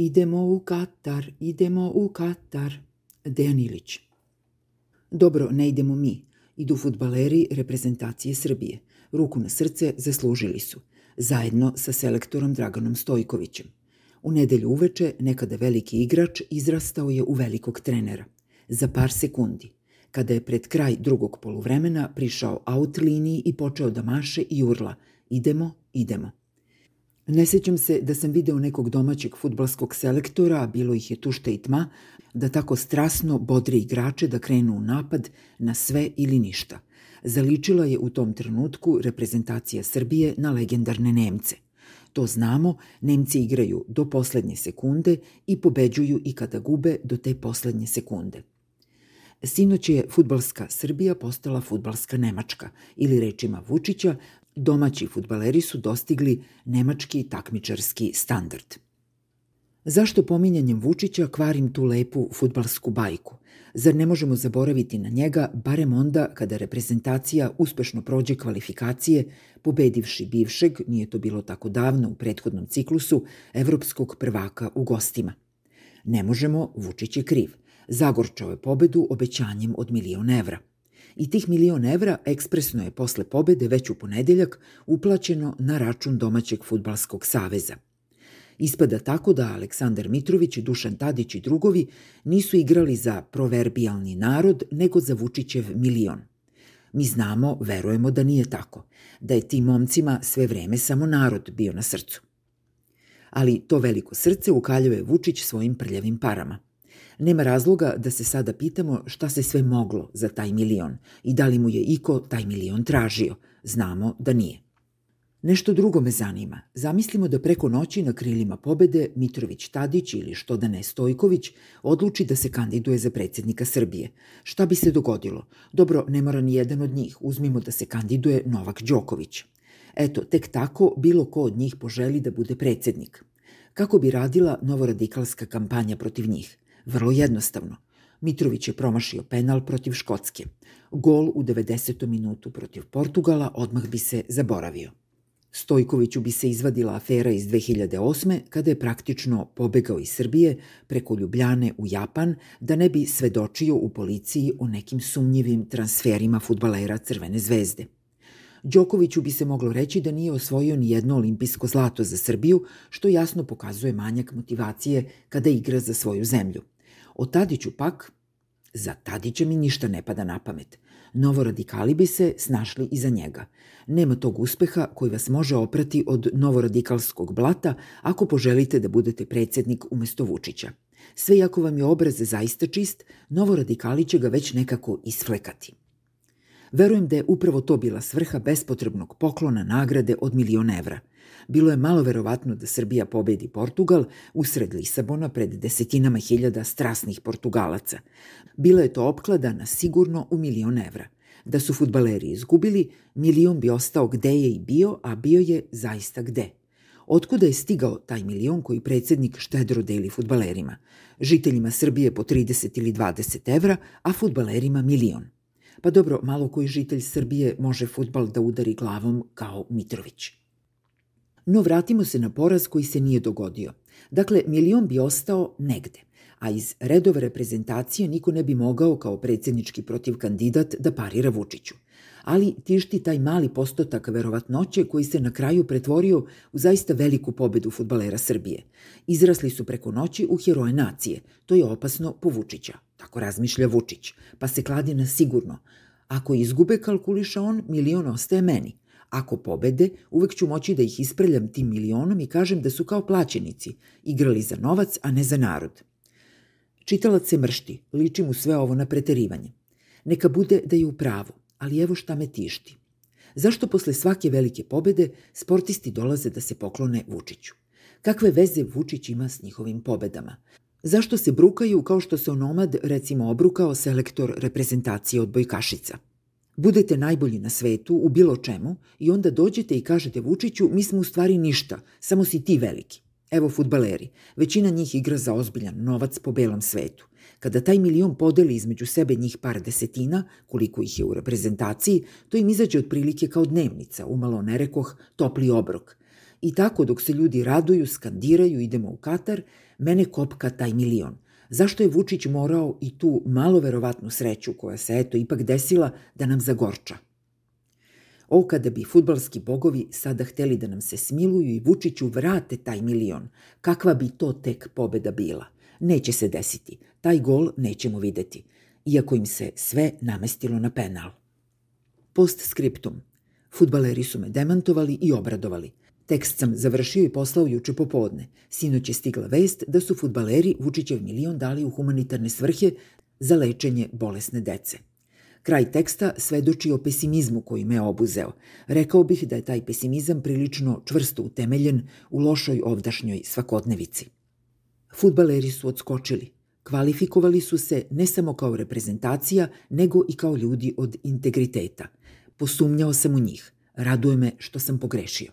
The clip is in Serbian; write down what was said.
Idemo u Katar, idemo u Katar. Dejan Ilić. Dobro, ne idemo mi. Idu futbaleri reprezentacije Srbije. Ruku na srce zaslužili su. Zajedno sa selektorom Draganom Stojkovićem. U nedelju uveče nekada veliki igrač izrastao je u velikog trenera. Za par sekundi. Kada je pred kraj drugog poluvremena prišao out liniji i počeo da maše i urla. Idemo, idemo. Ne sećam se da sam video nekog domaćeg futbalskog selektora, bilo ih je tušta i tma, da tako strasno bodre igrače da krenu u napad na sve ili ništa. Zaličila je u tom trenutku reprezentacija Srbije na legendarne Nemce. To znamo, Nemci igraju do poslednje sekunde i pobeđuju i kada gube do te poslednje sekunde. Sinoć je futbalska Srbija postala futbalska Nemačka ili rečima Vučića domaći futbaleri su dostigli nemački takmičarski standard. Zašto pominjanjem Vučića kvarim tu lepu futbalsku bajku? Zar ne možemo zaboraviti na njega, barem onda kada reprezentacija uspešno prođe kvalifikacije, pobedivši bivšeg, nije to bilo tako davno u prethodnom ciklusu, evropskog prvaka u gostima? Ne možemo, Vučić je kriv. Zagorčao je pobedu obećanjem od milion evra i tih milion evra ekspresno je posle pobede već u ponedeljak uplaćeno na račun domaćeg futbalskog saveza. Ispada tako da Aleksandar Mitrović, Dušan Tadić i drugovi nisu igrali za proverbijalni narod, nego za Vučićev milion. Mi znamo, verujemo da nije tako, da je tim momcima sve vreme samo narod bio na srcu. Ali to veliko srce ukaljuje Vučić svojim prljavim parama – Nema razloga da se sada pitamo šta se sve moglo za taj milion i da li mu je iko taj milion tražio. Znamo da nije. Nešto drugo me zanima. Zamislimo da preko noći na krilima pobede Mitrović Tadić ili što da ne Stojković odluči da se kandiduje za predsednika Srbije. Šta bi se dogodilo? Dobro, ne mora ni jedan od njih. Uzmimo da se kandiduje Novak Đoković. Eto, tek tako bilo ko od njih poželi da bude predsednik. Kako bi radila novoradikalska kampanja protiv njih? Vrlo jednostavno. Mitrović je promašio penal protiv Škotske. Gol u 90. minutu protiv Portugala odmah bi se zaboravio. Stojkoviću bi se izvadila afera iz 2008. kada je praktično pobegao iz Srbije preko Ljubljane u Japan da ne bi svedočio u policiji o nekim sumnjivim transferima futbalera Crvene zvezde. Đokoviću bi se moglo reći da nije osvojio ni jedno olimpijsko zlato za Srbiju, što jasno pokazuje manjak motivacije kada igra za svoju zemlju. O Tadiću pak, za Tadića mi ništa ne pada na pamet. Novoradikali bi se snašli iza njega. Nema tog uspeha koji vas može oprati od novoradikalskog blata ako poželite da budete predsednik umesto Vučića. Sve jako vam je obraz zaista čist, novoradikali će ga već nekako isflekati. Verujem da je upravo to bila svrha bespotrebnog poklona nagrade od milion evra – bilo je malo verovatno da Srbija pobedi Portugal usred Lisabona pred desetinama hiljada strasnih Portugalaca. Bila je to opklada na sigurno u milion evra. Da su futbaleri izgubili, milion bi ostao gde je i bio, a bio je zaista gde. Otkuda je stigao taj milion koji predsednik štedro deli futbalerima? Žiteljima Srbije po 30 ili 20 evra, a futbalerima milion. Pa dobro, malo koji žitelj Srbije može futbal da udari glavom kao Mitrović. No vratimo se na poraz koji se nije dogodio. Dakle, milion bi ostao negde, a iz redove reprezentacije niko ne bi mogao kao predsednički protiv kandidat da parira Vučiću. Ali tišti taj mali postotak verovatnoće koji se na kraju pretvorio u zaista veliku pobedu futbalera Srbije. Izrasli su preko noći u heroje nacije. To je opasno po Vučića. Tako razmišlja Vučić. Pa se kladi na sigurno. Ako izgube, kalkuliša on, milion ostaje meni – Ako pobede, uvek ću moći da ih ispreljam tim milionom i kažem da su kao plaćenici, igrali za novac, a ne za narod. Čitalac se mršti, liči mu sve ovo na preterivanje. Neka bude da je u pravu, ali evo šta me tišti. Zašto posle svake velike pobede sportisti dolaze da se poklone Vučiću? Kakve veze Vučić ima s njihovim pobedama? Zašto se brukaju kao što se onomad recimo obrukao selektor reprezentacije od Bojkašica? Budete najbolji na svetu u bilo čemu i onda dođete i kažete Vučiću mi smo u stvari ništa, samo si ti veliki. Evo futbaleri, većina njih igra za ozbiljan novac po belom svetu. Kada taj milion podeli između sebe njih par desetina, koliko ih je u reprezentaciji, to im izađe otprilike kao dnevnica, umalo nerekoh, topli obrok. I tako dok se ljudi raduju, skandiraju, idemo u Katar, Mene kopka taj milion. Zašto je Vučić morao i tu malo verovatnu sreću koja se eto ipak desila da nam zagorča? O, kada bi futbalski bogovi sada hteli da nam se smiluju i Vučiću vrate taj milion, kakva bi to tek pobeda bila? Neće se desiti. Taj gol nećemo videti, iako im se sve namestilo na penal. Post skriptum. Futbaleri su me demantovali i obradovali. Tekst sam završio i poslao juče popodne. Sinoć je stigla vest da su futbaleri Vučićev milion dali u humanitarne svrhe za lečenje bolesne dece. Kraj teksta svedoči o pesimizmu koji me obuzeo. Rekao bih da je taj pesimizam prilično čvrsto utemeljen u lošoj ovdašnjoj svakodnevici. Futbaleri su odskočili. Kvalifikovali su se ne samo kao reprezentacija, nego i kao ljudi od integriteta. Posumnjao sam u njih. Raduje me što sam pogrešio.